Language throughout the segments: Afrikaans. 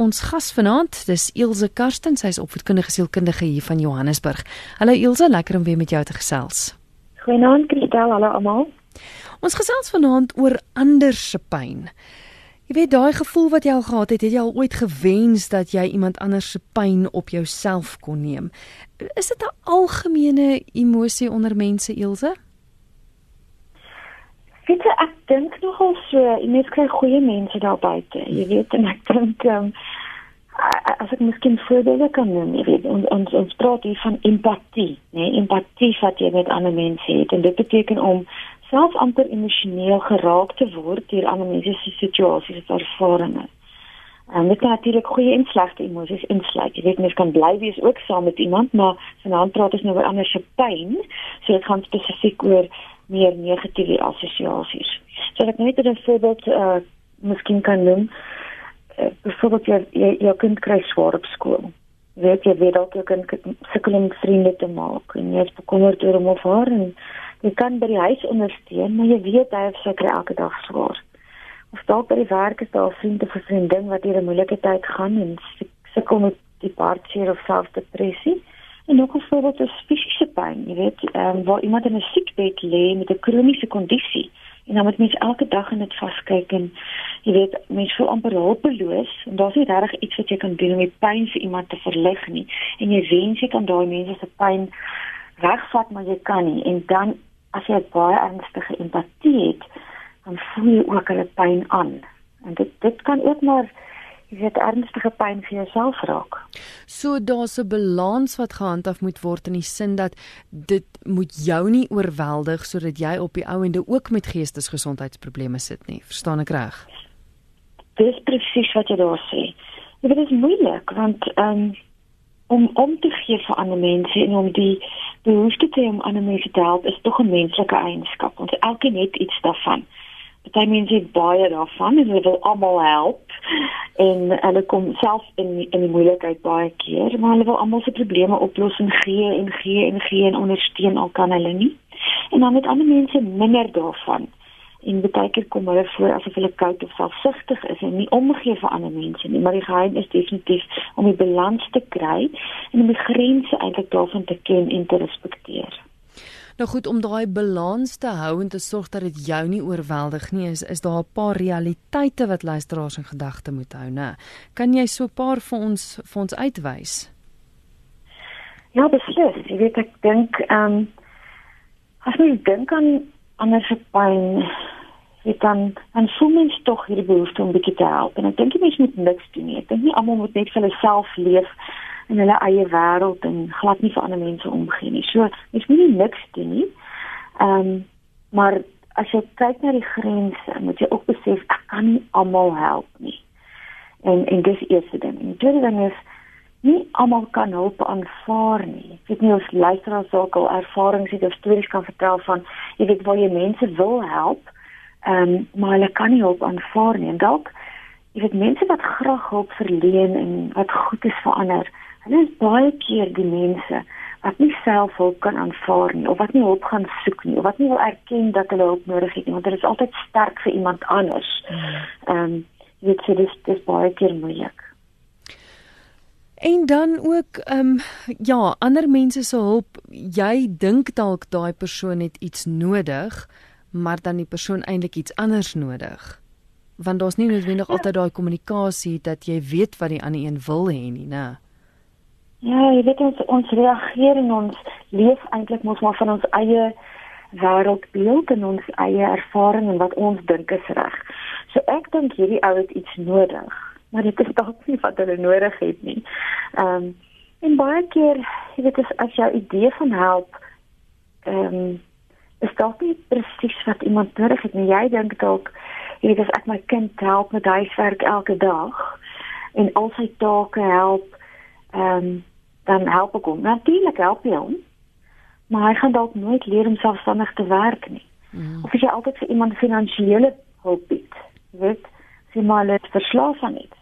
ons gas vanaand, dis Ilse Karsten, sy is opvoedkundige sielkundige hier van Johannesburg. Hallo Ilse, lekker om weer met jou te gesels. Goeienaand Kristel, hallo almal. Ons gesels vanaand oor ander se pyn. Jy weet daai gevoel wat jy al gehad het, het jy al ooit gewens dat jy iemand anders se pyn op jouself kon neem? Is dit 'n algemene emosie onder mense, Ilse? Weet jy, ek dink nogal so, jy mens kry goeie mense daar buite. Jy weet en ek dink um, as ek miskien voorbeelde kan noem, jy weet, ons ons, ons praat hier van empatie, né? Nee? Empatie wat jy met ander mense het en dit beteken om self amper emosioneel geraak te word deur ander mense se situasies of ervarings. En dit kan natuurlik goeie en slegte emosies insluit. Jy weet mens kan bly wees ook saam met iemand, maar vanaand praat ons nou oor ander se pyn. So dit gaan spesifiek oor meer negatiewe assosiasies. So ek net 'n voorbeeld eh uh, miskien kan noem. Uh, Byvoorbeeld jy, jy jou kind kry swaar op skool. Weet jy weet dalk jou kind sukkel om vriende te maak en jy is bekommerd oor hom of haar en jy kan by die huis ondersteun, maar jy weet hy het seker elke dag swaar. Of dalk by die werk is daar 'n vriend of 'n vriendin wat hier 'n moeilike tyd gaan en sukkel met die hartseer of selfdepressie. En nog 'n voorbeeld is fisiese pyn, jy weet, ehm um, waar iemand in 'n siekbed lê met 'n kroniese kondisie en dan moet mens elke dag in dit vaskyk en jy weet, mens voel amper hulpeloos en daar's nie regtig iets wat jy kan doen om die pyn vir iemand te verlig nie. En jy wens jy kan daai mense se pyn wegvat, maar jy kan nie. En dan as jy baie ernstige empatie het, dan voel jy ook hulle pyn aan. En dit dit kan ook maar jy weet ernstige pyn vir jouself raak. So daar's 'n balans wat gehandhaaf moet word in die sin dat dit moet jou nie oorweldig sodat jy op die ou ende ook met geestesgesondheidsprobleme sit nie. Verstaan ek reg? Dis presies wat jy daar sê. Dit is moeilik want um, om om te gee vir ander mense en om die behoefte te hê om ander mense te help is tog 'n menslike eienskap. Ons elkeen het iets daarvan. Party mense het baie daarvan en hulle wil almal help en hulle kom self in in die moeilikheid baie keer, maar hulle wil almal se probleme oplos en gee en gee en gee en ondersteun al kan hulle nie. En dan het ander mense minder daarvan. En baie keer kom hulle voor asof hulle koud of selfsugtig is en nie omgee vir ander mense nie, maar die geheim is definitief om die balans te kry en om die grense eintlik daarvan te ken en te respekteer. Nou goed om daai balans te hou en te sorg dat dit jou nie oorweldig nie is, is daar 'n paar realiteite wat luisteraars in gedagte moet hou, né? Kan jy so 'n paar vir ons vir ons uitwys? Ja, beslis. Jy weet ek dink ehm um, as jy dink aan ander se pyn, jy dan dan voel mens tog hierdie behoefte om bietjie te help. En ek dink jy mens moet niks doen nie. Ek dink nie almal moet net vir hulle self leef in hulle eie wêreld en glad nie vir ander mense omgee nie. So, ek moet nie niks doen nie. Ehm um, maar as jy kyk na die grense, moet jy ook besef ek kan nie almal help nie. En en dis eerste ding. En tweede ding is nie almal kan hulp aanvaar nie. Ek weet nie of luisteraars dalk al ervarings het of stories kan vertel van jy weet waar jy mense wil help, ehm um, maar hulle kan nie hulp aanvaar nie. En dalk jy weet mense wat graag hulp verleen en wat goed is vir ander Hulle is baie keer die mense wat nie self hulp kan aanvaar nie of wat nie hulp gaan soek nie of wat nie wil erken dat hulle hulp nodig het nie want dit is altyd sterk vir iemand anders. Hmm. Ehm um, jy weet so dis dis baie keer moeilik. En dan ook ehm um, ja, ander mense se hulp, jy dink dalk daai persoon het iets nodig, maar dan die persoon eintlik iets anders nodig. Want daar's nie noodwendig ja. altyd daai kommunikasie dat jy weet wat die ander een wil hê nie, né? Ja, jy weet ons ons reageer en ons leef eintlik mos maar van ons eie wêreldbeeld en ons eie ervaring en wat ons dink is reg. So ek dink hierdie ou het iets nodig, maar dit is dalk nie wat hulle nodig het nie. Ehm um, en baie keer, jy weet as, as jou idee van help ehm um, is dalk nie presies wat iemand nodig het nie. Jy dink dalk jy weet as ek my kind help met huiswerk elke dag en al sy take help ehm um, dan help ek hom. Natuurlik help jy hom. Maar hy gaan dalk nooit leer om selfstandig te werk nie. Mm. Of as jy altyd vir iemand finansiële hulp bied, weet, sê maar net verslaaf aan iets.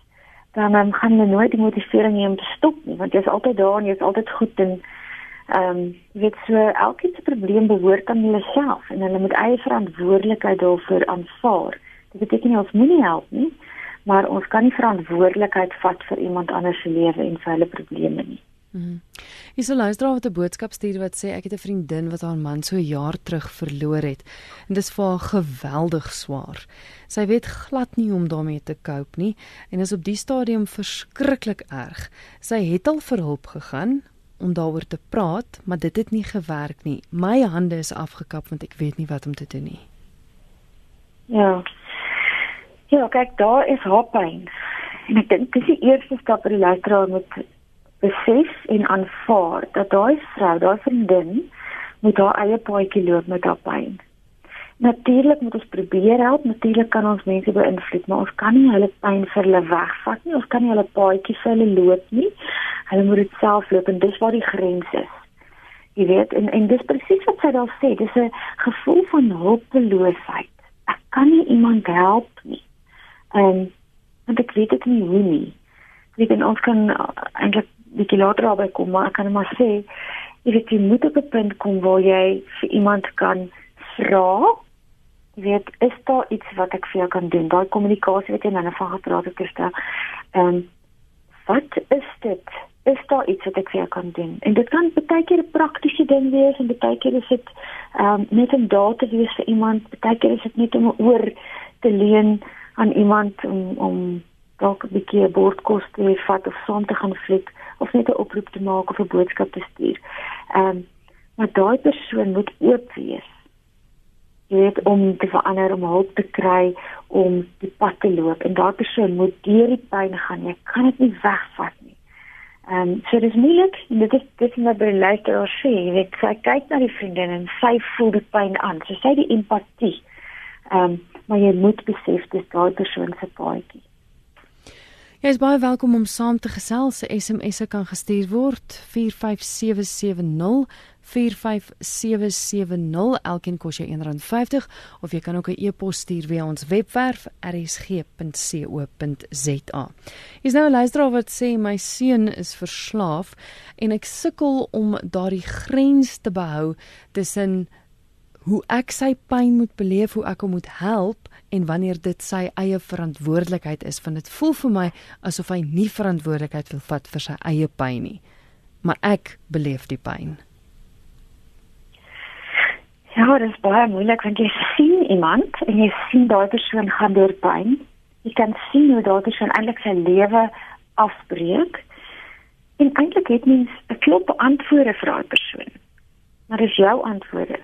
Dan um, gaan jy nooit die motivering hê om te stop nie, want jy's altyd daar en jy's altyd goed en ehm um, weet so elke se probleem behoort aan hulle self en hulle moet eie verantwoordelikheid daarvoor aanvaar. Dit beteken nie ons moenie help nie, maar ons kan nie verantwoordelikheid vat vir iemand anders se lewe en vir hulle probleme nie. Mhm. Is 'n luisteraar wat 'n boodskap stuur wat sê ek het 'n vriendin wat haar man so 'n jaar terug verloor het en dit is vir haar geweldig swaar. Sy weet glad nie hoe om daarmee te cope nie en is op die stadium verskriklik erg. Sy het al vir hulp gegaan om daaroor te praat, maar dit het nie gewerk nie. My hande is afgekap want ek weet nie wat om te doen nie. Ja. Ja, kyk, daar is hoop pyn. En ek dink dis die eerste stap vir die luisteraar moet besef en aanvaar dat daai vrou, daai vriendin moet haar eie paadjie loop met haar pyn. Natuurlik moet ons probeer help, natuurlik kan ons mense beïnvloed, maar ons kan nie hulle pyn vir hulle wegvat nie. Ons kan nie hulle paadjie vir hulle loop nie. Hulle moet dit self loop en dis waar die grens is. Jy weet, en en dis presies wat sy daar sê, dis 'n gevoel van hulpeloosheid. Ek kan nie iemand help nie. En want ek weet dit nie hoe nie. Ek weet ons kan eintlik bietjie later daarby kom, maar ek kan maar sê jy weet jy moet op 'n punt kom waar jy vir iemand kan vra. Jy weet, is daar iets wat ek vir jou kan doen? Daai kommunikasie wat jy nou van gepraat het, Kirsta. Ehm um, wat is dit? Is daar iets wat ek vir jou kan doen? En dit kan baie keer 'n praktiese ding wees en baie keer is dit ehm um, net 'n data wees vir iemand, baie keer is dit net om 'n oor te leen aan iemand om om dalk 'n bietjie 'n bordkos te vat of saam te gaan fliek of net 'n oproep te maak of 'n boodskap te stuur. Ehm um, maar daai persoon moet oop wees. Jy weet om te verander om hulp te kry om die pad te loop en daai persoon moet deur die pyn gaan. Jy kan dit nie wegvat nie. Ehm um, so dis moeilik dit is dit is net baie lekker om sê, jy weet, sy kyk na die vriendin en sy voel die pyn aan. So sy die empatie. Ehm um, maar jy moet besef dis daai persoon se paadjie. Jy is baie welkom om saam te gesels. Se SMS'e kan gestuur word 45770 45770 elkeen kos jou R1.50 of jy kan ook 'n e-pos stuur via ons webwerf rsg.co.za. Hier's nou 'n luisteraar wat sê my seun is verslaaf en ek sukkel om daardie grens te behou tussen hoe ek sy pyn moet beleef, hoe ek hom moet help en wanneer dit sy eie verantwoordelikheid is, want dit voel vir my asof hy nie verantwoordelikheid wil vat vir sy eie pyn nie. Maar ek beleef die pyn. Ja, dit is baie moeilik want jy sien iemand en jy sien daai persoon gaan deur pyn. Jy kan sien hoe daai persoon eintlik sy lewe afbreek. En eintlik het mens 'n klop antwoorde vir daai persoon. Maar dis jou antwoorde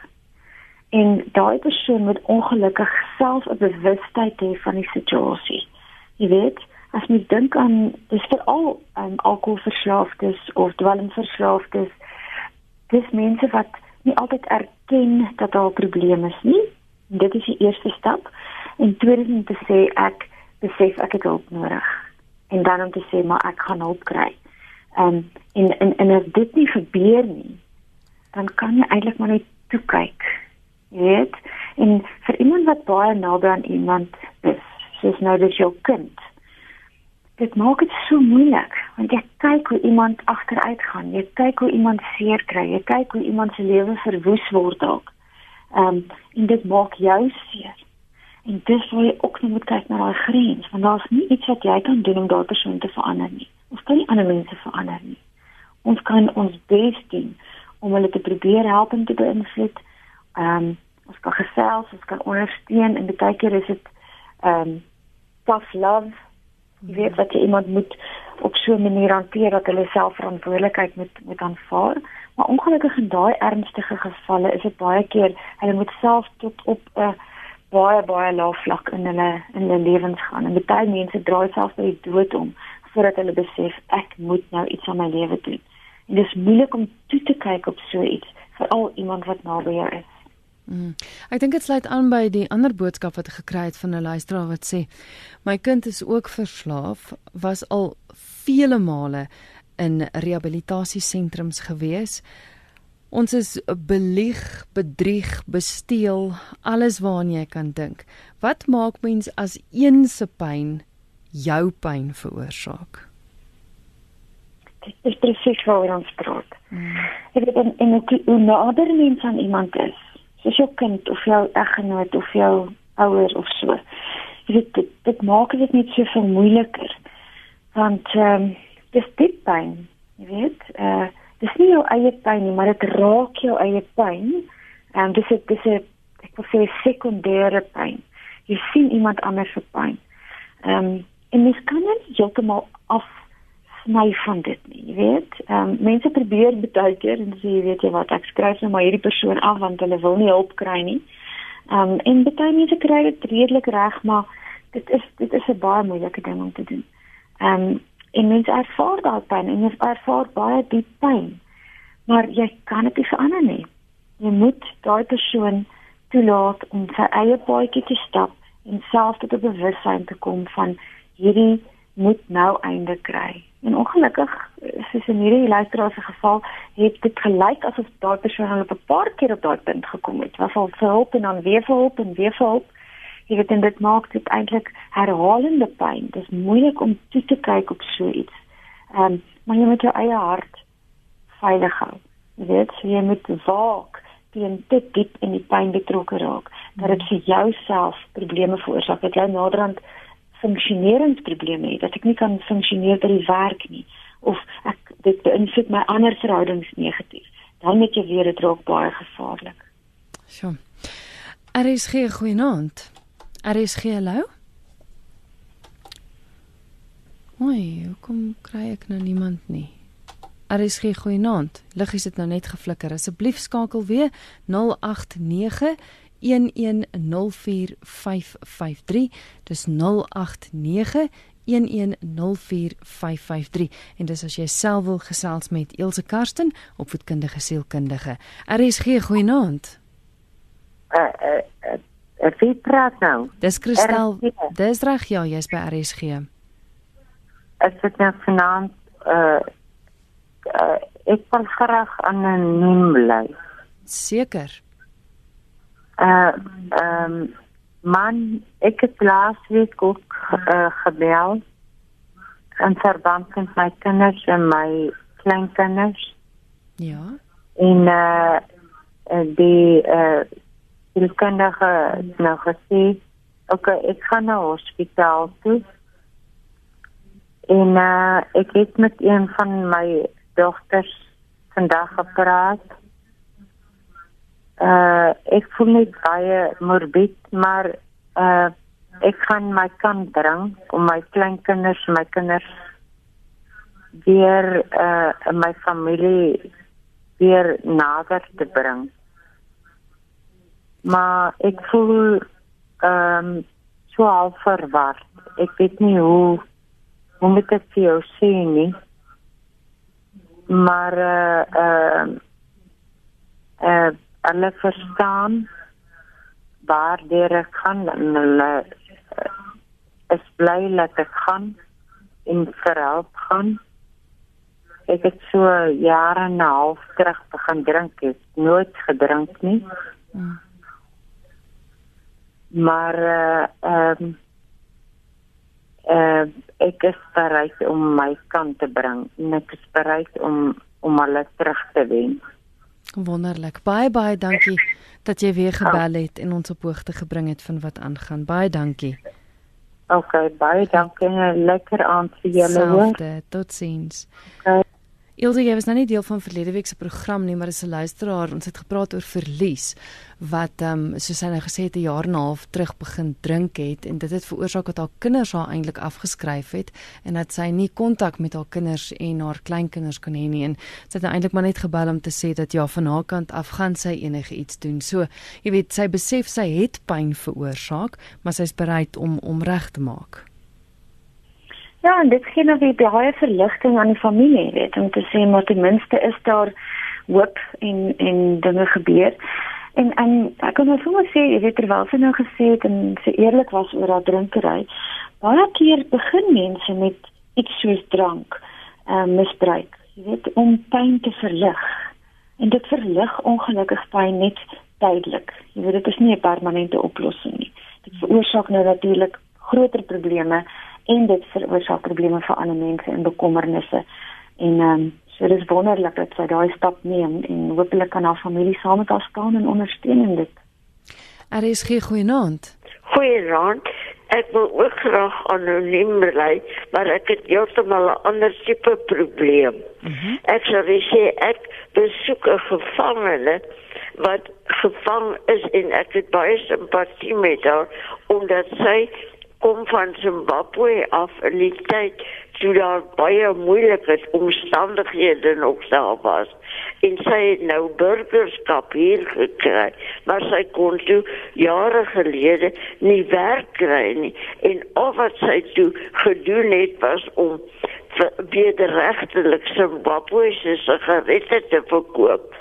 en daai persoon moet ongelukkig self 'n bewustheid hê van die situasie. Jy weet, as jy dink aan dis veral um, alkoholverslaafdes of dwelmverslaafdes, dis mense wat nie altyd erken dat daar 'n probleem is nie. Dit is die eerste stap. En tweedens om te sê ek besef ek het hulp nodig. En dan om te sê maar ek gaan hulp kry. Um, en en en as dit nie gebeur nie, dan kan jy eintlik maar net toe kyk weet en vir iemand wat baie naby aan iemand is soos nou dis jou kind dit maak dit so moeilik want jy kyk hoe iemand agteruit gaan jy kyk hoe iemand seer kry jy kyk hoe iemand se lewe verwoes word dalk um, en dit maak jou seer. En dis waar jy ook moet kyk na daai grens want daar's nie iets wat jy kan doen om daardie persoon te verander nie. Ons kan nie ander mense verander nie. Ons kan ons bes doen om hulle te probeer help en te beïnvloed. Ehm um, ons kan gesels, ons kan ondersteun en baie keer is dit ehm um, tough love. Jy weet wat jy iemand moet op so 'n manier hanteer dat hulle self verantwoordelikheid moet moet aanvaar. Maar ongelukkig in daai ernstige gevalle is dit baie keer hulle moet self tot op 'n uh, baie baie lae vlak in hulle in hulle lewens gaan. En baie mense draai self by die dood om voordat hulle besef ek moet nou iets aan my lewe doen. En dit is moeilik om toe te kyk op so iets, veral iemand wat naby jou is. Mm. Ek dink dit sluit aan by die ander boodskap wat ek gekry het van 'n luisteraar wat sê my kind is ook verslaaf, was al vele male in rehabilitasiesentrums gewees. Ons is belieg, bedrieg, besteel, alles waaraan jy kan dink. Wat maak mens as een se pyn jou pyn veroorsaak? Dit is presies waaroor ons praat. Mm. Ek weet en en hoe nader mens aan iemand is, soos jou kind of jou eggenoot of jou ouers of so. dit dit, dit maak dit net so veel moeiliker. Want ehm um, dis diep pyn, jy weet. Uh dis nie jou eie pyn nie, maar dit raak jou eie pyn. Ehm um, dis dit dis 'n ek wil sê sekondêre pyn. Jy sien iemand anders se pyn. Ehm um, en mens kan net heeltemal af sny van dit nie, jy weet. Ehm um, mense probeer baie keer en sê jy weet jy wat ek skryf nou maar hierdie persoon af want hulle wil nie hulp kry nie. Ehm um, en baie mense kry dit redelik reg, maar dit is dit is 'n baie moeilike ding om te doen. Ehm um, en mense ervaar daai pyn en jy ervaar baie diep pyn. Maar jy kan dit nie verander nie. Jy moet daai persoon toelaat om sy eie paadjie te stap en self tot 'n bewustheid te kom van hierdie moet nou einde kry. En ongelukkig, soos in hierdie luisteraar se geval, het dit gelyk asof daai persoon al 'n paar keer op daai punt gekom het. Was al hulp en dan weer hulp en weer hulp. Jy weet dit maak dit eintlik herhalende pyn. Dit is moeilik om toe te kyk op so iets. Ehm, um, maar jy moet jou eie hart veilig hou. Jy weet, so jy moet waak teen te diep in die pyn betrokke raak dat dit vir jouself probleme veroorsaak. Dit jy naderhand funksioneringsprobleme het, dat ek nie kan funksioneer by die werk nie of ek dit beïnvloed my ander verhoudings negatief. Dan moet jy weer dit raak baie gevaarlik. So. Er is geen goeienaand. Er is geen hallo. Oei, hoekom kry ek nou niemand nie? Geen goeienaand. Liggies het nou net geflikker. Asseblief skakel weer 089 0891104553. Dis 0891104553 en dis as jy self wil gesels met Elsje Karsten opvoedkundige sielkundige. RSG goeienaand. Uh, uh, uh, wie praat nou? Dis Kristel dis reg ja jy's by RSG is dit nou vanaand uh, uh, ek wil graag anoniem bly. Seker uh ehm um, man ek het laasweek ook uh, gebel en verband met my kinders en my kleinkinders. Ja. En uh die uh die kinders nou gesê okay ek gaan na hospitaal toe. En uh ek het met een van my dogters vandag gepraat uh ek voel net baie morbid maar uh ek gaan my kan bring om my kleinkinders my kinders weer uh my familie weer nader te bring. Maar ek voel ehm um, so al verward. Ek weet nie hoe hoe moet ek vir jou sê nie. Maar uh ehm uh, uh, hulle verstaan waar dit gaan en hulle uh, is bly dat ek gaan en verhelp gaan. Ek het so jare en 'n half terug begin drink, ek nooit gedrink nie. Hmm. Maar uh ehm um, uh ek is bereid om my kant te bring en ek is bereid om om hulle terug te wen. Wonderlik. Baie baie dankie dat jy weer gebel het en ons op hoogte gebring het van wat aangaan. Baie dankie. OK, baie dankie. Lekker aand vir julle hoor. Totsiens. OK. Ilse, jy was nou nie deel van verlede week se program nie, maar as 'n luisteraar, ons het gepraat oor verlies wat ehm um, soos sy nou gesê het 'n jaar en 'n half terug begin drink het en dit het veroorsaak dat haar kinders haar eintlik afgeskryf het en dat sy nie kontak met haar kinders en haar kleinkinders kon hê nie en sy het nou eintlik maar net gebel om te sê dat ja van haar kant af gaan sy enige iets doen. So, jy weet, sy besef sy het pyn veroorsaak, maar sy's bereid om om reg te maak. Ja, en dit gee nog weer baie verligting aan die familie, weet, om te sê maar ten minste is daar hoop en en dinge gebeur. En en ek kan nou sommer sê, jy weet terwyl sy nou gesê het en sy eerlik was oor haar drinkery, baie keer begin mense met iets soos drank, ehm uh, misbruik, jy weet om pyn te verlig. En dit verlig ongelukkig pyn net tydelik. Jy weet dit is nie 'n permanente oplossing nie. Dit veroorsaak nou natuurlik groter probleme en dit veroorsaak probleme vir ander mense en bekommernisse. En ehm um, so dis wonderlik dat sy daai stap neem en hopelik kan haar familie saam met haar staan en ondersteun in dit. Er is geen goeie naand. Goeie naand. Ek wil ook graag anoniem bly, maar ek het heeltemal 'n ander tipe probleem. Mm -hmm. Ek sou sê ek besoek 'n gevangene wat gevang is en ek het baie simpatie met haar omdat sy kom van Zimbabwe af in die tyd toe daar baie moeilike omstandighede nog daar was. En sy het nou burgerskap hier gekry maar sy kon toe jare gelede nie werk kry nie. En al wat sy toe gedoen het was om wederregtelik Zimbabwe se sigarette te verkoop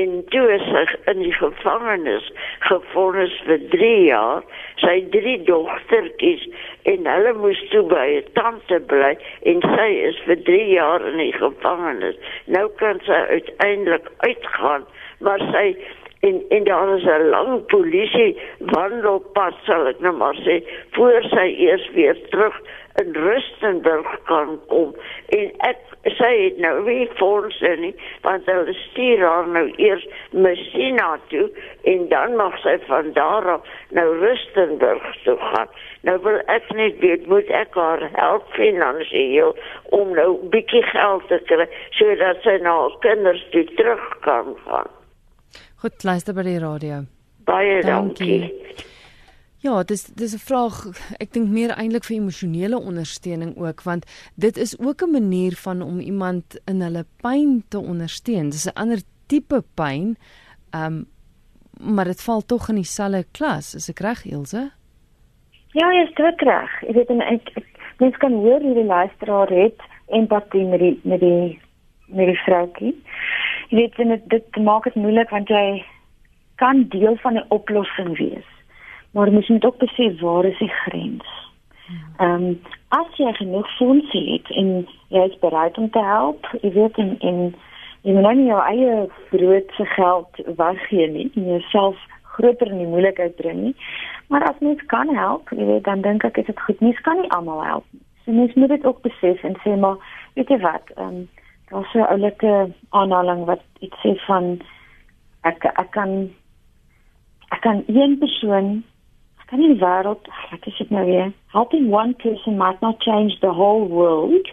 en toe is sy in die gevangenis gefonnis vir 3 jaar. Sy drie dogtertjies en hulle moes toe by 'n tante bly en sy is vir 3 jaar in die gevangenis. Nou kan sy uiteindelik uitgaan maar sy en en daar is 'n lang polisie wandelpad sal ek nou maar sê voor sy eers weer terug in Rustenburg kan kom. En ek sê dit nou wie fondse nie want hulle stuur haar nou eers Messina toe en dan mag sy van daar af nou Rustenburg toe gaan. Nou wil ek net weet moet ek haar help finansiëel om nou bietjie geld te kry sodat sy na haar kinders toe terug kan gaan? Goed luister by die radio. Baie dankie, dankie. Ja, dis dis 'n vraag ek dink meer eintlik vir emosionele ondersteuning ook want dit is ook 'n manier van om iemand in hulle pyn te ondersteun. Dis 'n ander tipe pyn. Um maar dit val tog in dieselfde klas, is ek reg Ilse? Ja, jy is reg. Ek weet en ek, ek mens kan hoor hoe die luisteraar het empatie met die met die met die vroutjie. Jy weet dit dit maak dit moeilik want jy kan deel van 'n oplossing wees maar mens moet ook besef waar is die grens. Ehm um, as jy genoeg fondse het en jy is bereid om te help, jy weet en en jy moet nie jou eie brood se geld weggee nie, en jouself groter in die moeilikheid bring nie. Maar as mens kan help, jy weet dan dink ek is dit goed. Mens kan nie almal help nie. So mens moet dit ook besef en sê maar weet jy wat, ehm um, daar's 'n oulike aanhaling wat iets sê van ek ek kan ek kan een persoon kan nie die wêreld, wat is dit nou weer? Helping one person might not change the whole world,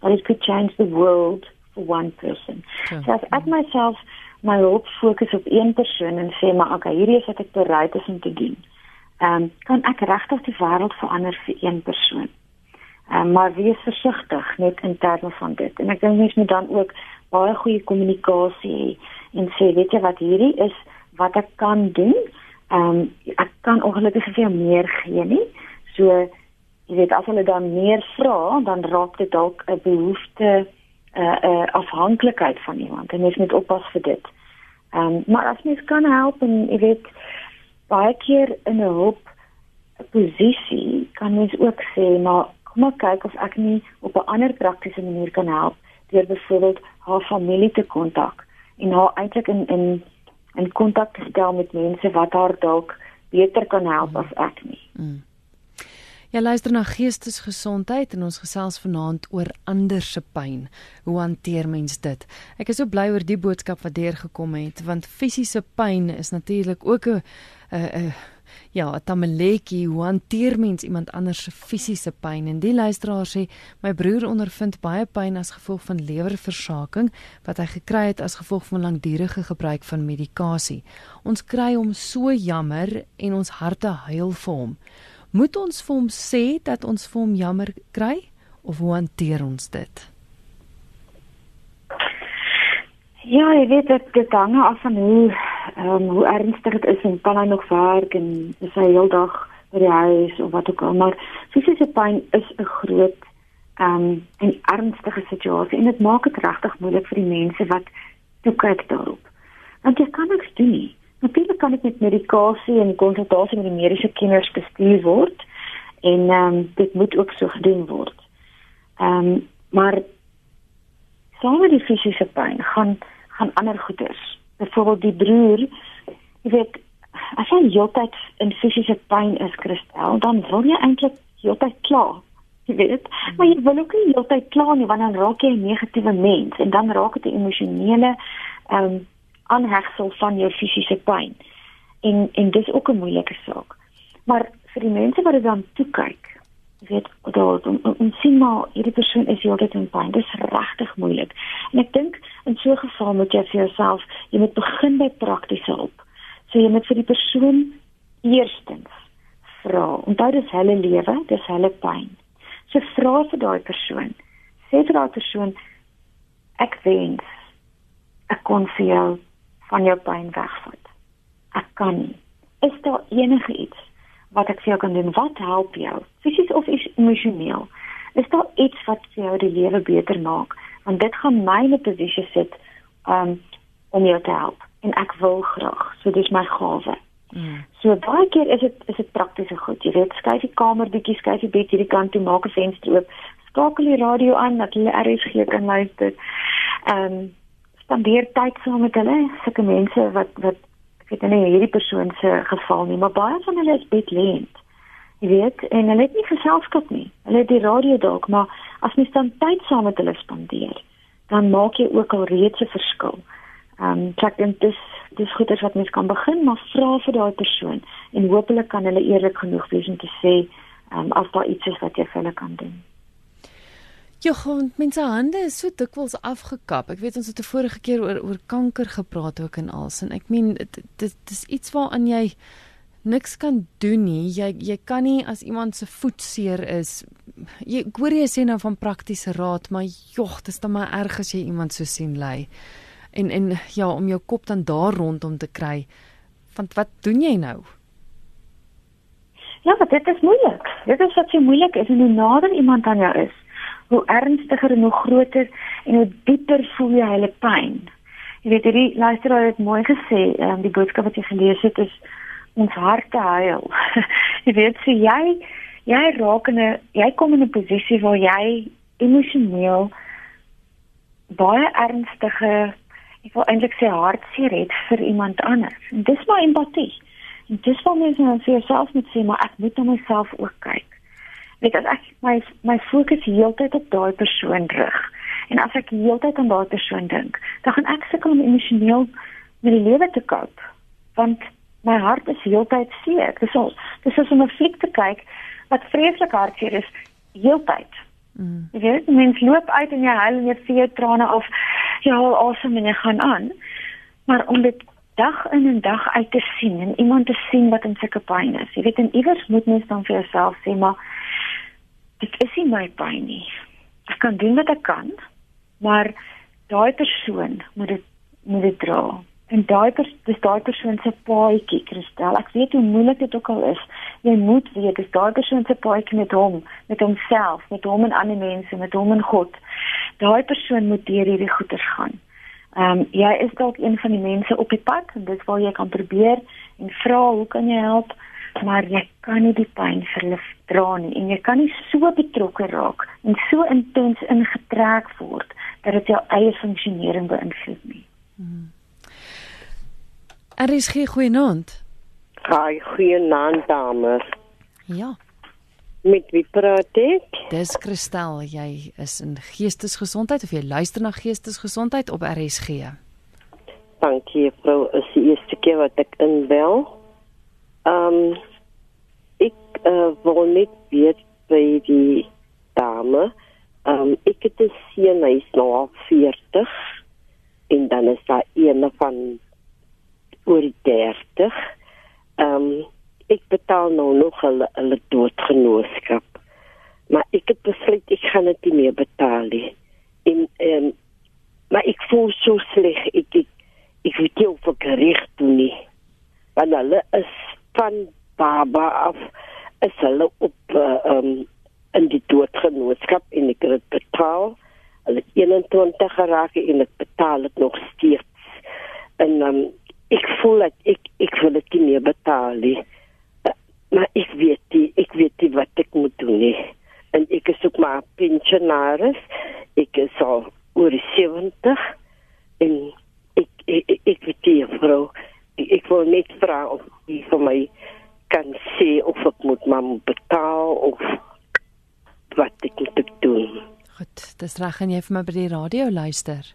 but it could change the world for one person. Ja. So as ek myself my hulp fokus op een persoon en sê maar okay, hierdie is wat ek bereid is om te doen. Ehm um, kan ek regtig die wêreld verander vir een persoon. Ehm um, maar wees versigtig net in terme van dit. En ek dink mens moet dan ook baie goeie kommunikasie hê en sê weet jy wat hierdie is wat ek kan doen Ehm um, ek kan ongelukkig nie veel meer gee nie. So jy weet as hulle dan meer vra, dan raak dit dalk 'n behoefte 'n uh, eh, uh, eh, afhanklikheid van iemand. En mens moet oppas vir dit. Ehm um, maar as mens kan help en jy weet baie keer in 'n hulp posisie kan mens ook sê maar kom maar kyk of ek nie op 'n ander praktiese manier kan help deur byvoorbeeld haar familie te kontak en haar eintlik in in in kontak te stel met mense wat haar dalk beter kan help as ek nie. Mm. Ja, luister na geestesgesondheid en ons gesels vanaand oor ander se pyn. Hoe hanteer mens dit? Ek is so bly oor die boodskap wat deurgekom het want fisiese pyn is natuurlik ook 'n 'n ja, tamaletjie, hoe hanteer mens iemand anders se fisiese pyn? En die luisteraar sê, my broer ondervind baie pyn as gevolg van lewerversaking wat hy gekry het as gevolg van langdurige gebruik van medikasie. Ons kry hom so jammer en ons harte huil vir hom. Moet ons vir hom sê dat ons vir hom jammer kry of hoe hanteer ons dit? Ja, ek weet dit dit hang af van hoe um, hoe ernstig dit is en kan hy nog werk en is hy heeldag by die huis of wat ook al maar fisiese pyn is 'n groot um, en ernstige situasie en dit maak dit regtig moeilik vir die mense wat toe kyk daarop. Want jy kan niks doen nie. Natuurlik kan dit met medikasie en konsultasie met die mediese kenners bestuur word en um, dit moet ook so gedoen word. Ehm um, maar saam met die fisiese pyn gaan gaan ander goeders byvoorbeeld die broer, jy weet, as jy heeltyd in fisiese pyn is, Christel, dan wil jy eintlik heeltyd kla. Jy weet, maar jy wil ook nie heeltyd kla nie want dan raak jy 'n negatiewe mens en dan raak dit 'n emosionele ehm um, aanhegsel van jou fisiese pyn. En en dis ook 'n moeilike saak. Maar vir die mense wat dit dan toe kyk. Weet, daar om, om, om sien maar hierdie persoon is heeltyd in pyn. Dit is regtig moeilik. En ek dink in so 'n geval moet jy vir jouself, jy moet begin by praktiese hulp. So jy moet vir die persoon eerstens vra. Onthou dis hulle lewe, dis hulle pyn. So vra vir daai persoon. Sê vir daai persoon ek wens ek kon vir jou van jou pyn wegvat. Ek kan nie. Is daar enige iets wat ek vir jou kan doen? Wat help jou? Fisies of emosioneel? Is daar iets wat vir jou die lewe beter maak? Want dit gaan my in 'n posisie sit um, om jou te help en ek wil graag. So dis my gawe. Mm. So baie keer is dit is dit praktiese goed. Jy weet, skuif die kamer bietjie, skuif die bed hierdie kant toe, maak 'n venster oop, skakel die radio aan dat hulle RSG kan luister. Ehm um, spandeer tyd saam met hulle, sulke mense wat wat weet nie hierdie persoon se geval nie, maar baie van hulle is bedlend. Jy weet, en hulle het nie geselskap nie. Hulle het die radio dalk, maar as mens dan tyd saam met hulle spandeer, dan maak jy ook al reeds 'n verskil. Ehm um, ek dink dis dis goed as wat mens kan begin, maar vra vir daai persoon en hopelik kan hulle eerlik genoeg wees om te sê ehm um, as daar iets is wat jy vir hulle kan doen. Ja, want mense hande is so dikwels afgekap. Ek weet ons het te vorige keer oor oor kanker gepraat ook en als en ek meen dit dit is iets waaraan jy niks kan doen nie. Jy jy kan nie as iemand se voet seer is. Jy hoor jy sê nou van praktiese raad, maar jog, dit is dan maar erg as jy iemand so sien lê. En en ja, om jou kop dan daar rondom te kry. Want wat doen jy nou? Ja, dit is moeilik. Dit is wat so moeilik is en hoe nader iemand aan jou is hoe ernstiger en hoe groter en hoe dieper voel jy hulle pyn. Jy weet hierdie luisteraar het mooi gesê, um, die boodskap wat jy gelees het is ons harte huil. jy weet so jy jy raak in 'n jy kom in 'n posisie waar jy emosioneel baie ernstige ek wil eintlik sê hartseer het vir iemand anders. En dis maar empatie. En dis wat mens nou vir jouself moet sê, maar ek moet na myself ook kyk weet as ek my my fokus heeltyd op daai persoon rig en as ek heeltyd aan daai persoon dink, dan gaan ek sukkel om emosioneel met die lewe te koop want my hart is heeltyd seer. Dis al dis is om 'n fliek te kyk wat vreeslik hartseer is heeltyd. Mm. Jy weet, mens loop uit en jy huil en jy vee trane af. Jy haal asem en jy gaan aan. Maar om dit dag in en dag uit te sien en iemand te sien wat in sulke pyn is. Jy weet, en iewers moet mens dan vir jouself sê, maar dit is nie my pyn nie. Ek kan doen wat ek kan, maar daai persoon moet dit moet dit dra. En daai pers dis daai persoon se paadjie, Christel. Ek weet hoe moeilik dit ook al is. Jy moet weet dis daai persoon se paadjie met hom, met homself, met hom en ander mense, met hom en God. Daai persoon moet deur hierdie goeters gaan. Ehm um, jy is dalk een van die mense op die pad en dis waar jy kan probeer en vra hoe kan jy help? Maar jy kan nie die pyn verlig dra nie en jy kan nie so betrokke raak en so intens ingetrek word dat dit jou eie funksionering beïnvloed nie. Hmm. Er is geen goeie naand. Haai, goeie naand dames. Ja. Met wie praat ek? Dis Christel, jy is in geestesgesondheid of jy luister na geestesgesondheid op RSG. Dankie, vrou, is die eerste keer wat ek inbel. Ehm um, ek uh, wil net weet by die dame. Ehm um, ek het 'n seun hy's nou al 40 en dan is daar een van oor 30. Ehm um, ek betaal nou nog hulle hulle doodgenootskap. Maar ek het besluit ek gaan dit nie meer betaal nie. En ehm um, maar ek voel so sleg ek ek, ek weet nie of ek reg doen nie. Want hulle is van baba af is hulle op uh, um in die doodgenootskap en ek het betaal. Hulle 21 geraak en ek betaal dit nog steeds. En um ek voel dat ek ek wil dit nie meer betaal nie. Uh, maar ek weet die, ek weet nie wat ek moet doen nie. En ek is ook maar pensionaris. Ek is al oor 70 en ek ek, ek, ek weet die vrou ek wil net vra of jy vir my kan sê of ek moet maar betaal of wat ek moet doen. Goed, dis reg en jy vir my by die radio luister.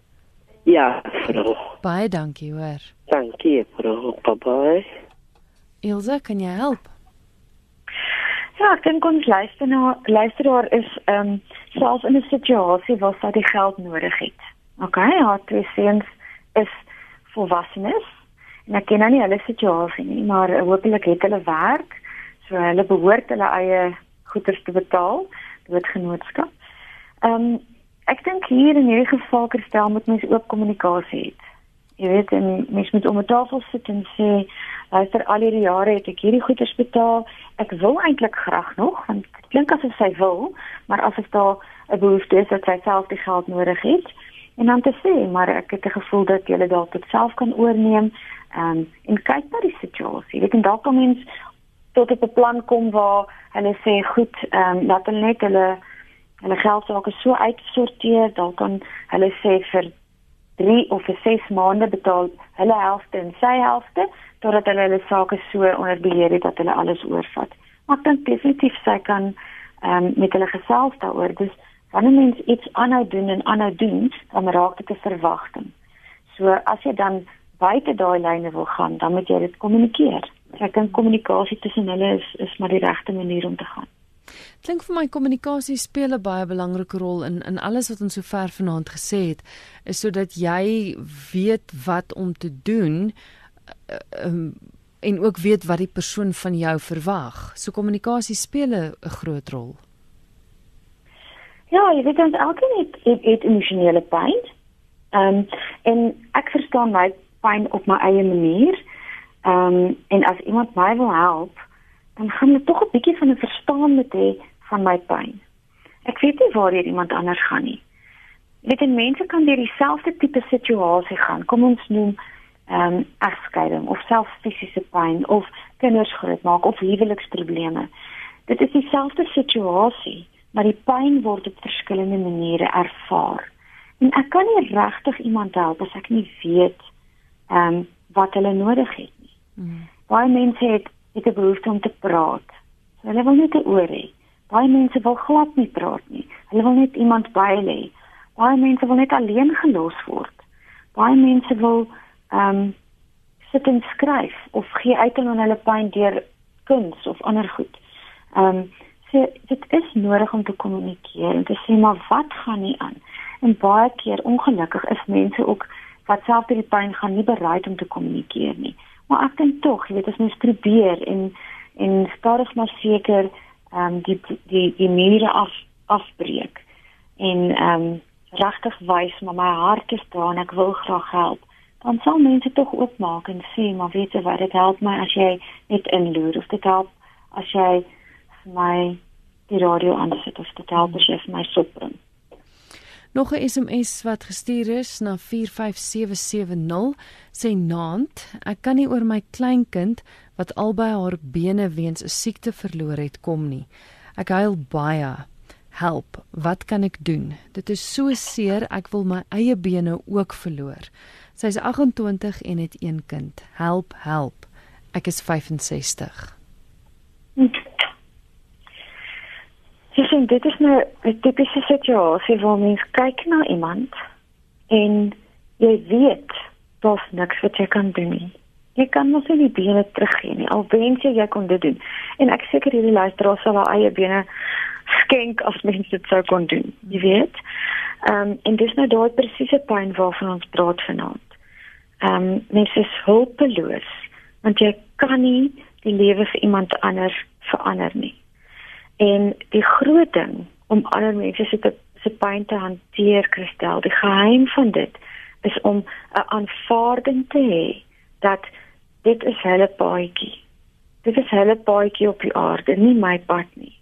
Ja, vrou. Baie dankie, hoor. Dankie, vrou. Bye bye. Ilse, kan jy help? Ja, ek dink ons luister na luisteraar is ehm um, selfs in 'n situasie waar sy die geld nodig het. OK, haar twee seuns is volwassenes en ek ken nou nie hulle situasie nie, maar hopelik het hulle werk, so hulle behoort hulle eie goederes te betaal, dit genootskap. Ehm um, ek dink hier in hierdie geval kerstel moet mens ook kommunikasie hê. Jy weet, en mens moet om 'n tafel sit en sê luister al hierdie jare het ek hierdie goederes betaal. Ek wil eintlik graag nog want dit klink asof sy wil, maar as dit daar 'n behoefte is dat sy self die geld nodig het en dan te sê, maar ek het 'n gevoel dat jy dalk dit self kan oorneem um, en kyk na die situasie. Jy kan dalk kom mens tot op 'n plan kom waar hulle sê goed, ehm um, dat hulle net hulle hulle geld sake so uitsorteer, dalk kan hulle sê vir 3 of vir 6 maande betaal hulle helfte en sy helfte totdat hulle hulle sake so onder beheer het dat hulle alles oorvat. Maar ek dink definitief sy kan ehm um, met hulle gesels daaroor. Dis wanneer mens iets aanhou doen en aanhou doen, dan raak dit 'n verwagting. So as jy dan buite daai lyne wil gaan, dan moet jy dit kommunikeer. Ek dink kommunikasie tussen hulle is is maar die regte manier om te gaan. Klink vir my kommunikasie speel 'n baie belangrike rol in in alles wat ons sover vanaand gesê het, is sodat jy weet wat om te doen uh, um, en ook weet wat die persoon van jou verwag. So kommunikasie speel 'n groot rol. Ja, jy weet ons elkeen het, het, het emosionele pyn. Ehm um, en ek verstaan my pyn op my eie manier. Ehm um, en as iemand my wil help, dan gaan dit tog 'n bietjie van 'n verstaan met hê van my pyn. Ek weet nie waar iemand anders gaan nie. Weet jy mense kan deur dieselfde tipe situasie gaan. Kom ons noem ehm um, egskeiding of selfs fisiese pyn of kinders grootmaak of huweliksprobleme. Dit is dieselfde situasie, maar die pyn word op verskillende maniere ervaar. En ek kan nie regtig iemand help as ek nie weet ehm um, wat hulle nodig het nie. Mm. Baie mense het het 'n behoefte om te praat. So hulle wil net 'n oor hê. Baie mense wil glad nie praat nie. Hulle wil net iemand by lê. Baie mense wil net alleen gelos word. Baie mense wil ehm um, sit en skryf of gee uiting aan hulle pyn deur kuns of ander goed. Ehm um, so dit is nodig om te kommunikeer en te sê maar wat gaan nie aan. En baie keer ongelukkig is mense ook wat self deur die pyn gaan nie bereid om te kommunikeer nie. Maar ek dink tog, jy weet as mens probeer en en stadig maar seker ehm um, die die die mure af afbreek en ehm um, regtig wys maar my hart is daar en ek wil graag help. Dan sal mense tog oopmaak en sê maar weet jy wat dit help my as jy net inloer of dit help as jy my die radio aansit of dit help as jy vir my sop bring. Nog 'n SMS wat gestuur is na 45770 sê naand ek kan nie oor my kleinkind wat albei haar bene weens 'n siekte verloor het kom nie. Ek huil baie. Help, wat kan ek doen? Dit is so seer, ek wil my eie bene ook verloor. Sy is 28 en het een kind. Help, help. Ek is 65. Jy sien dit is nou 'n tipiese situasie waar mens kyk na iemand en jy weet daar's niks wat jy kan doen nie. Jy kan mos nie die bene teruggee nie. Al wens jy jy kon dit doen. En ek seker hierdie luisteraars sal haar eie bene skenk as mens dit sou kon doen. Jy weet. Ehm um, en dis nou daai presiese pyn waarvan ons praat vanaand. Ehm um, mens is hulpeloos want jy kan nie die lewe vir iemand anders verander nie. En die groot ding om ander mense se se pyn te hanteer, Christel, die geheim van dit is om 'n aanvaarding te hê dat dit is hulle paadjie. Dit is hulle paadjie op die aarde, nie my pad nie.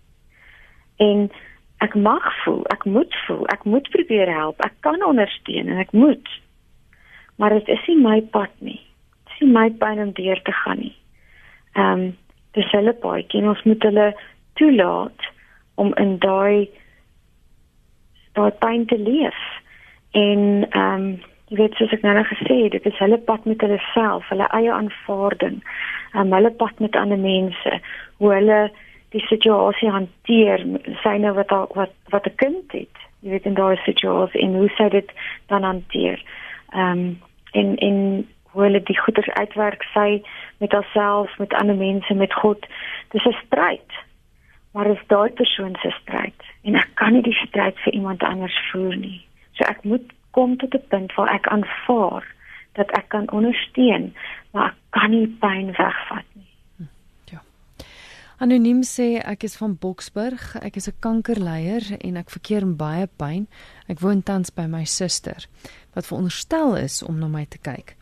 En ek mag voel, ek moet voel, ek moet probeer help, ek kan ondersteun en ek moet. Maar dit is nie my pad nie. Dit is nie my pyn om deur te gaan nie. Ehm um, dis hulle paadjie en ons moet hulle toelaat om in daai daai pyn te leef. En ehm um, jy weet soos ek nou net gesê het, dit is hulle pad met hulle self, hulle eie aanvaarding, um, hulle pad met ander mense, hoe hulle die situasie hanteer, syne wat al, wat wat 'n kind het. Jy weet in daai situasie en hoe sy dit dan hanteer. Ehm um, en en hoe hulle die goeders uitwerk sy met haarself, met ander mense, met God. Dis 'n stryd maar is daai persoon se stryd en ek kan nie die stryd vir iemand anders voer nie. So ek moet kom tot 'n punt waar ek aanvaar dat ek kan ondersteun, maar ek kan nie pyn wegvat nie. Ja. Anoniem sê ek is van Boksburg. Ek is 'n kankerleier en ek verkeer in baie pyn. Ek woon tans by my suster wat veronderstel is om na my te kyk.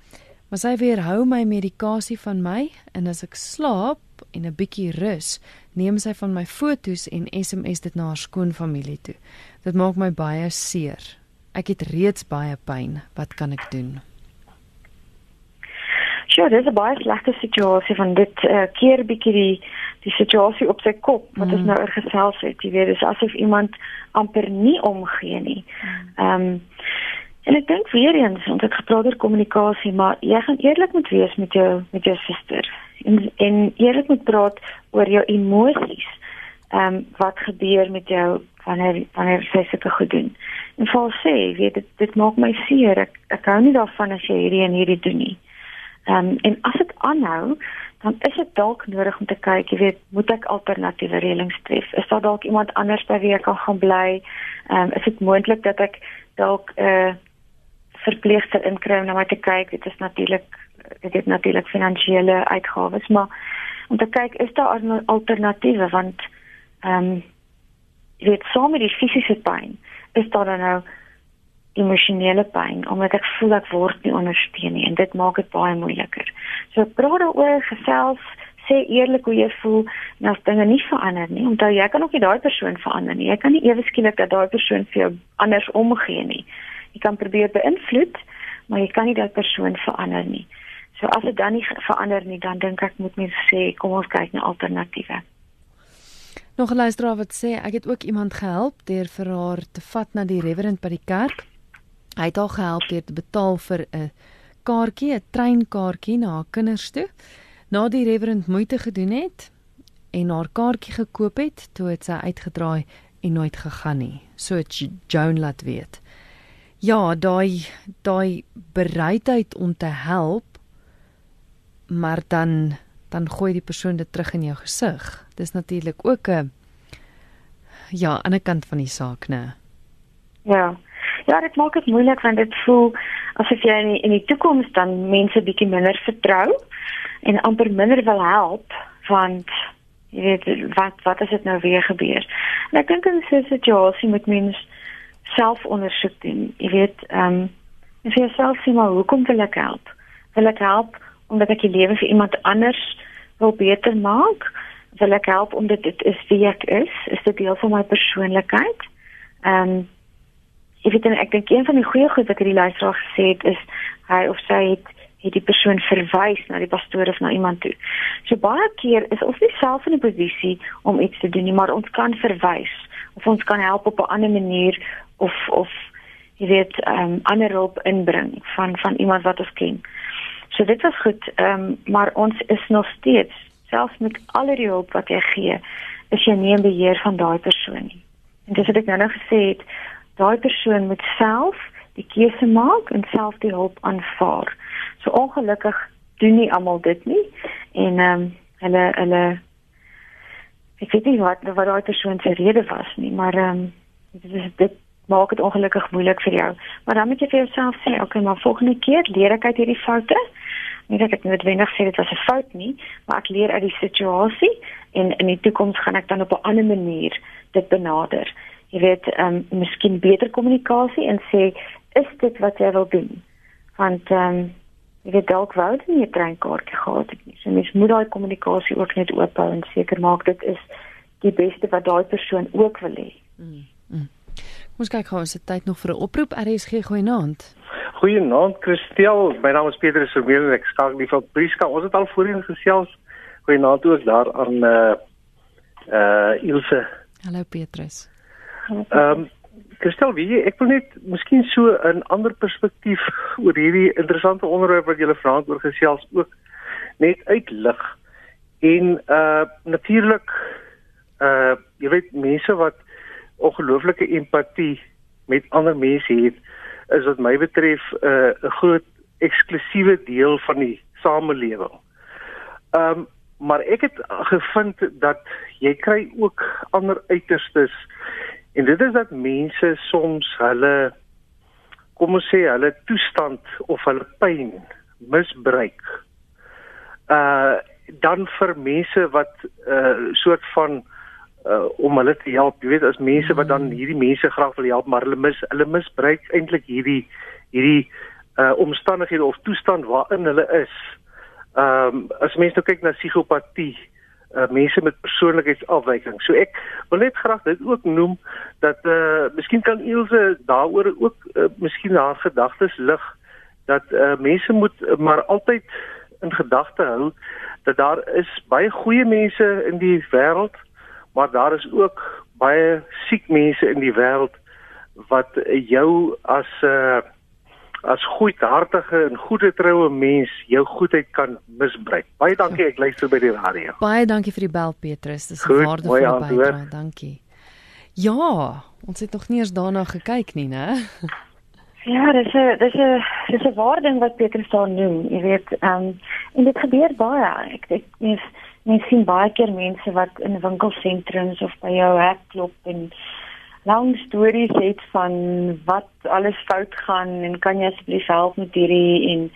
Maar sy weerhou my medikasie van my en as ek slaap en 'n bietjie rus, neem sy van my fotos en SMS dit na haar skoonfamilie toe. Dit maak my baie seer. Ek het reeds baie pyn. Wat kan ek doen? Ja, dis 'n baie slegte situasie van dit uh, keer bietjie die die situasie op sy kop wat mm. ons nou oorgesels het. Jy weet, dis asof iemand amper nie omgee nie. Ehm um, en ek dink weer eens, ons het gepraat oor kommunikasie, maar jy gaan eerlik moet wees met jou met jou suster en en eerlik moet praat oor jou emosies. Ehm um, wat gebeur met jou wanneer wanneer jy sulke goed doen? En vir sê, weet dit dit maak my seer. Ek ek hou nie daarvan as jy hierdie en hierdie doen nie. Ehm um, en as dit aanhou, dan is dit dalk nodig om te kyk, jy weet, moet ek alternatiewe reëlings tref? Is daar dalk iemand anders by wie ek kan gaan bly? Ehm um, is dit moontlik dat ek dalk 'n uh, verpleegster inkry om na my te kyk? Dit is natuurlik dit het natuurlik finansiële uitgawes, maar om te kyk is daar alternatiewe want ehm um, weet, saam met die fisiese pyn is daar dan nou emosionele pyn omdat ek voel ek word nie ondersteun nie en dit maak dit baie moeiliker. So praat daaroor gesels, sê eerlik hoe jy voel en as dinge nie verander nie, omdat jy kan ook nie daai persoon verander nie. Jy kan nie ewe skielik dat daai persoon vir jou anders omgee nie. Jy kan probeer beïnvloed, maar jy kan nie daai persoon verander nie. So as dit dan nie verander nie, dan dink ek moet mens sê kom ons kyk na alternatiewe. Nog 'n luisteraar wat sê ek het ook iemand gehelp deur vir haar te vat na die reverend by die kerk. Hy het haar gehelp deur te betaal vir 'n kaartjie, 'n treinkaartjie na haar kinders toe. Na die reverend moeite gedoen het en haar kaartjie gekoop het, toe het sy uitgedraai en nooit gegaan nie. So Joan laat weet. Ja, daai daai bereidheid om te help maar dan dan gooi die persoon dit terug in jou gesig. Dis natuurlik ook 'n ja, aan 'n kant van die saak, né? Ja. Ja, dit maak dit moeilik want dit voel asof jy in die, in die toekoms dan mense bietjie minder vertrou en amper minder wil help want jy weet wat wat as dit nou weer gebeur. En ek dink in so 'n situasie moet mens selfondersoek doen. Jy weet, ehm um, en vir jouself sê maar hoekom wil ek help? Wil ek help omdat ek die lewe vir iemand anders wil beter maak? Wil ek help omdat dit is wie ek is? Is dit deel van my persoonlikheid? Ehm um, ek weet en ek dink een van die goeie goed wat hierdie luisteraar gesê het is hy of sy het het die persoon verwys na die pastoor of na iemand toe. So baie keer is ons nie self in 'n posisie om iets te doen nie, maar ons kan verwys of ons kan help op 'n ander manier of of jy weet ehm um, ander hulp inbring van van iemand wat ons ken. So dit was goed, ehm um, maar ons is nog steeds selfs met al die hulp wat jy gee, is jy nie in beheer van daai persoon nie. En dis wat ek nou nou gesê het, daai persoon moet self die keuse maak en self die hulp aanvaar. So ongelukkig doen nie almal dit nie en ehm um, hulle hulle ek weet nie wat wat daai persoon se rede was nie, maar ehm um, dit is dit maak dit ongelukkig moeilik vir jou. Maar dan moet jy vir jouself sê, okay, maar volgende keer leer ek uit hierdie foute. Nie dat ek noodwendig sê dit was 'n fout nie, maar ek leer uit die situasie en in die toekoms gaan ek dan op 'n ander manier dit benader jy weet, ehm um, miskien beter kommunikasie en sê is dit wat jy wil doen? Want ehm um, jy weet dalk wou jy nie 'n treinkaartjie gehad het nie. So mens moet daai kommunikasie ook net oop hou en seker maak dit is die beste wat daai persoon ook wil hê. Mm. Ons kyk gou as dit tyd nog vir 'n oproep RSG goeienaand. Goeienaand Christel, my naam is Pieter Sormeel en ek skakel nie van Prieska. Ons het al voorheen gesels. Goeienaand ook daar aan eh uh, eh uh, Ilse. Hallo Petrus. Ehm um, Kristel, wie ek wil net miskien so 'n ander perspektief oor hierdie interessante onderwerp wat jy gele vra oor gesels ook net uitlig. En uh natuurlik uh jy weet mense wat ongelooflike empatie met ander mense het is wat my betref 'n uh, groot eksklusiewe deel van die samelewing. Ehm um, maar ek het gevind dat jy kry ook ander uiterstes en dit is dat mense soms hulle kom ons sê hulle toestand of hulle pyn misbruik. Uh dan vir mense wat 'n uh, soort van uh om hulle te help. Jy weet as mense wat dan hierdie mense graag wil help, maar hulle mis hulle misbruik eintlik hierdie hierdie uh omstandighede of toestand waarin hulle is. Ehm um, as mense nou kyk na psigopatie, uh mense met persoonlikheidsafwyking. So ek wil net graag dit ook noem dat uh miskien kan Ilse daaroor ook uh, miskien haar gedagtes lig dat uh mense moet maar altyd in gedagte hou dat daar is baie goeie mense in die wêreld maar daar is ook baie siek mense in die wêreld wat jou as 'n uh, eh, as goedhartige en goeie troue mens jou goedheid kan misbruik. Baie dankie, ek luister by die radio. Baie dankie vir die bel Petrus. Dis 'n waardevolle bydrae. Dankie. Ja, ons het nog nie eens daarna gekyk nie, né? Ja, dis 'n dis 'n dis 'n waarding wat Petrus daar noem. Jy weet, ehm um, en dit gebeur baie. Ek ek mens mens sien baie keer mense wat in winkelsentrums of by jou hek klop en lang stories het van wat alles fout gaan en kan jy asseblief help met hierdie en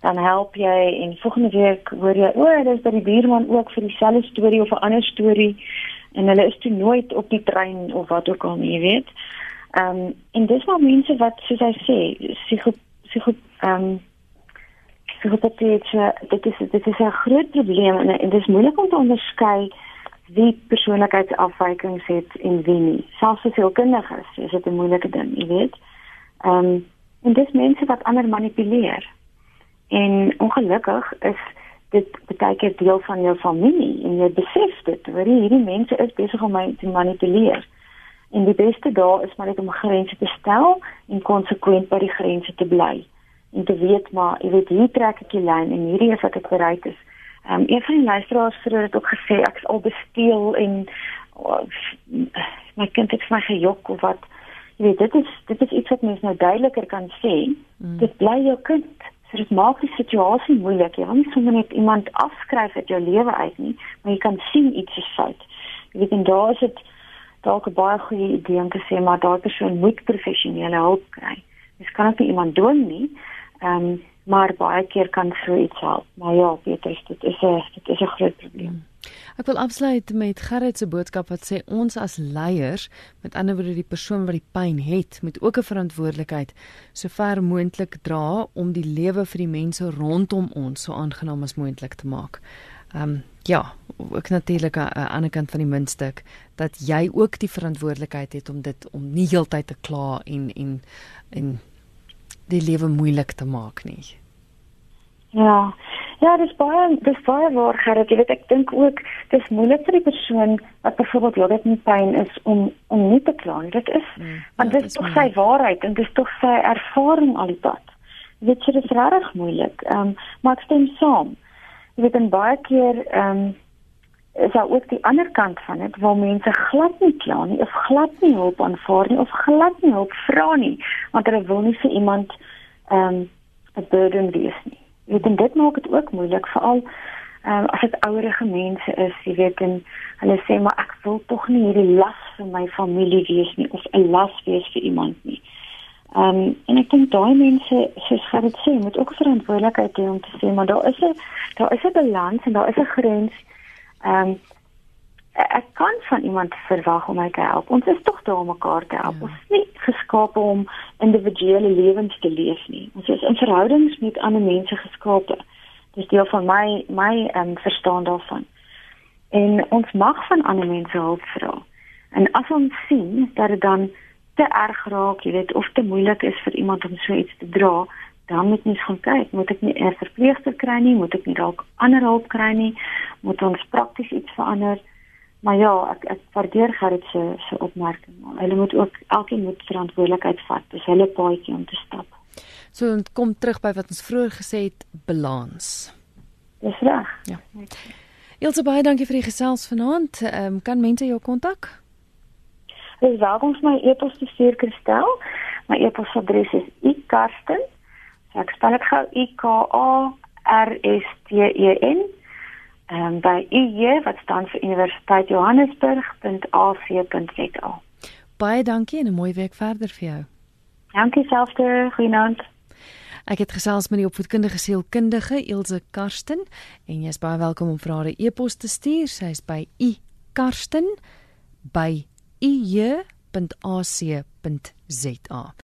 dan help jy en volgende week hoor jy o, oh, dis by die buurman ook vir dieselfde storie of 'n ander storie en hulle is toe nooit op die trein of wat ook al nie, jy weet. Ehm um, en dis maar mense wat soos hy sê, psigo psigo ehm um, psigopatie dit is dit is 'n groot probleem en, en dit is moeilik om te onderskei wie persoonlikheidsafwykings het en wie nie. Selfs kundig is, is dit 'n moeilike ding, jy weet. Ehm um, en dis mense wat ander manipuleer. En ongelukkig is dit baie keer deel van jou familie en jy besef dit, want hierdie mense is besig om my te manipuleer. En die beste daar is maar net om grense te stel en konsekwent by die grense te bly en te weet maar jy weet hier trek ek die lyn en hierdie is wat ek bereid is. Ehm um, een van die luisteraars het dit ook gesê ek is al besteel en oh, my kind het my gejok of wat jy weet dit is dit is iets wat mens nou duideliker kan sê. Mm. Dit bly jou kind. So dit maak die situasie moeilik. Jy kan nie sommer net iemand afskryf uit jou lewe uit nie, maar jy kan sien iets is fout. Jy weet en daar is dit dalk 'n baie goeie idee om te sê maar daardie persoon moet professionele hulp kry. Dis kan ook nie iemand doen nie. Ehm um, maar baie keer kan so iets help. Maar ja, Petrus, dit is 'n dit is 'n groot probleem. Ek wil afsluit met Gerrit se boodskap wat sê ons as leiers, met ander woorde die persoon wat die pyn het, moet ook 'n verantwoordelikheid sover moontlik dra om die lewe vir die mense rondom ons so aangenaam as moontlik te maak. Ehm um, ja, ook natuurlik aan 'n ander kant van die muntstuk dat jy ook die verantwoordelikheid het om dit om nie heeltyd te kla en en en die lewe moeilik te maak nie. Ja. Ja, dis baie dis baie waar Gerrit, jy weet ek dink ook dis moeilik vir die persoon wat byvoorbeeld jy dit nie pyn is om om nie te kla nie. Dit is mm, want ja, dit is tog sy waarheid en dis tog sy ervaring al die pad. Jy weet dit is regtig moeilik. Ehm um, maar ek stem saam. Jy weet en baie keer ehm um, is daar ook die ander kant van dit waar mense glad nie kla nie of glad nie hulp aanvaar nie of glad nie hulp vra nie want hulle wil nie vir iemand ehm um, 'n burden wees nie. Jy weet dit maak dit ook moeilik veral ehm um, as dit ouerige mense is, jy weet en hulle sê maar ek wil tog nie hierdie las vir my familie wees nie of 'n las wees vir iemand nie. Ehm um, en ek dink daai mense soos dit sê moet ook verantwoordelikheid hê om te sê maar daar is 'n daar is 'n balans en daar is 'n grens Ehm um, ek kan van iemand verwag om my te help. Ons is tog daar om mekaar te help. Ja. Ons is nie geskape om individuele lewens te leef nie. Ons is in verhoudings met ander mense geskape. Dis deel van my my ehm um, verstaan daarvan. En ons mag van ander mense hulp vra. En as ons sien dat dit dan te erg raak, jy weet, of te moeilik is vir iemand om so iets te dra, dan moet mens gaan kyk, moet ek nie 'n verpleegster kry nie, moet ek nie dalk ander hulp kry nie, moet ons prakties iets verander. Maar ja, ek ek waardeer Gerrit se se opmerking. Hulle moet ook elkeen moet verantwoordelikheid vat. Dis hulle paadjie om te stap. So kom terug by wat ons vroeër gesê het, balans. Dis reg. Ja. Ilse baie dankie vir die gesels vanaand. Ehm um, kan mense jou kontak? Dis welkom om my e-pos te stuur Kristel. My e-posadres is ikarsten@ Ek spel dit gou I K A R S T E N ehm um, by UJ wat staan vir Universiteit Johannesburg.ac.za. Baie dankie en 'n mooi week verder vir jou. Dankie selfde. Goeienaand. Ek het gesels met die opvoedkundige sielkundige Ilse Karsten en jy is baie welkom om 'n e-pos te stuur. Sy is by u karsten by u.ac.za.